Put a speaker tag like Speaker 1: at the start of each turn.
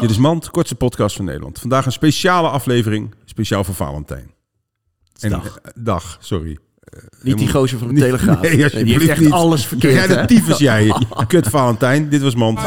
Speaker 1: Dit is Mand, kortste podcast van Nederland. Vandaag een speciale aflevering, speciaal voor Valentijn. En,
Speaker 2: Dag.
Speaker 1: eh, dag, sorry.
Speaker 2: Niet die gozer van de Telegraaf.
Speaker 1: Nee,
Speaker 2: die
Speaker 1: alsjeblieft
Speaker 2: heeft echt
Speaker 1: niet.
Speaker 2: alles verkeerd.
Speaker 1: Jij de tyfus jij. Kut Valentijn, dit was Mand.